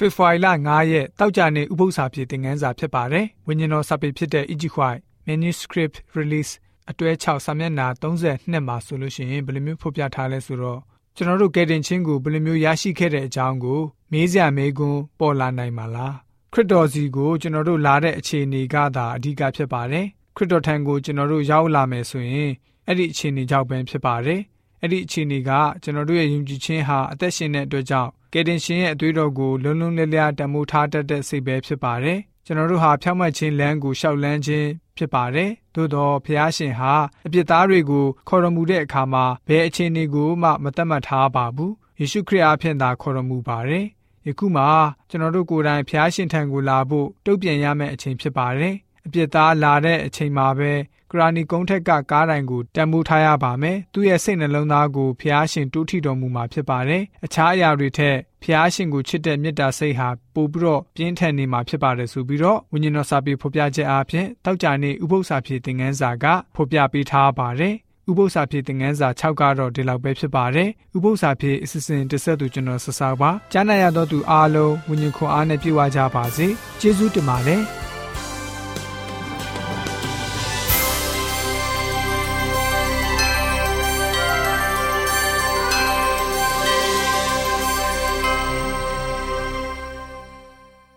ဖေဖော်ဝါရီလ9ရက်တောက်ကြနေဥပုသ္စာပြေသင်ခန်းစာဖြစ်ပါတယ်။ဝိညာဉ်တော်စာပေဖြစ်တဲ့ Ijikwai Manuscript Release အတွဲ6စာမျက်နှာ32မှာဆိုလို့ရှိရင်ဘယ်လိုမျိုးဖော်ပြထားလဲဆိုတော့ကျွန်တော်တို့ကယ်တင်ခြင်းကိုဘယ်လိုမျိုးရရှိခဲ့တဲ့အကြောင်းကိုမေးစရာမေးခွန်းပေါ်လာနိုင်မှာလားခရစ်တော်စီကိုကျွန်တော်တို့လာတဲ့အခြေအနေကသာအဓိကဖြစ်ပါတယ်ခရစ်တော်ထံကိုကျွန်တော်တို့ရောက်လာမယ်ဆိုရင်အဲ့ဒီအခြေအနေကြောင့်ပဲဖြစ်ပါတယ်အဲ့ဒီအခြေအနေကကျွန်တော်တို့ရဲ့ယုံကြည်ခြင်းဟာအသက်ရှင်တဲ့အတွက်ကြောင့် ကယ်တင်ရှင်ရဲ့အသွေးတော်ကိုလုံးလုံးလျလျတမိုးထားတတ်တဲ့စိတ်ပဲဖြစ်ပါတယ်ကျွန်တော်တို့ဟာဖြောင့်မတ်ခြင်းလမ်းကိုရှောက်လန်းခြင်းဖြစ်ပါတယ်။သို့တော့ဖျားရှင်ဟာအပြစ်သားတွေကိုခေါ်တော်မူတဲ့အခါမှာဘယ်အခြေအနေကိုမှမသတ်မှတ်ထားပါဘူး။ယေရှုခရစ်အားဖြင့်သာခေါ်တော်မူပါတယ်။ယခုမှကျွန်တော်တို့ကိုယ်တိုင်ဖျားရှင်ထံကိုလာဖို့တုံ့ပြန်ရမယ့်အချိန်ဖြစ်ပါတယ်။အပြစ်သားလာတဲ့အချိန်မှာပဲ ကရာနီကုန်းထက်ကကားတိုင်ကိုတံမိုးထားရပါမယ်။သူ့ရဲ့စိတ်နှလုံးသားကိုဖျားရှင်တိုးထီတော်မူမှာဖြစ်ပါတယ်။အခြားအရာတွေထက်ဖျားရှင်ကိုချစ်တဲ့မေတ္တာစိတ်ဟာပိုပြီးတော့ပြင်းထန်နေမှာဖြစ်ပါတယ်ဆိုပြီးတော့ဝိညာဉ်တော်စာပေဖော်ပြချက်အားဖြင့်တောက်ကြနေဥပု္ပ္ပစာဖြည့်သင်ခန်းစာကဖော်ပြပေးထားပါတယ်။ဥပု္ပ္ပစာဖြည့်သင်ခန်းစာ6ကတော့ဒီလောက်ပဲဖြစ်ပါတယ်။ဥပု္ပ္ပစာဖြည့်အစစ်စင်တစ်ဆက်သူကျွန်တော်ဆဆပါ။ကြားနာရတော့သူအားလုံးဝိညာဉ်ခွန်အားနဲ့ပြည့်ဝကြပါစေ။ကျေးဇူးတင်ပါတယ်။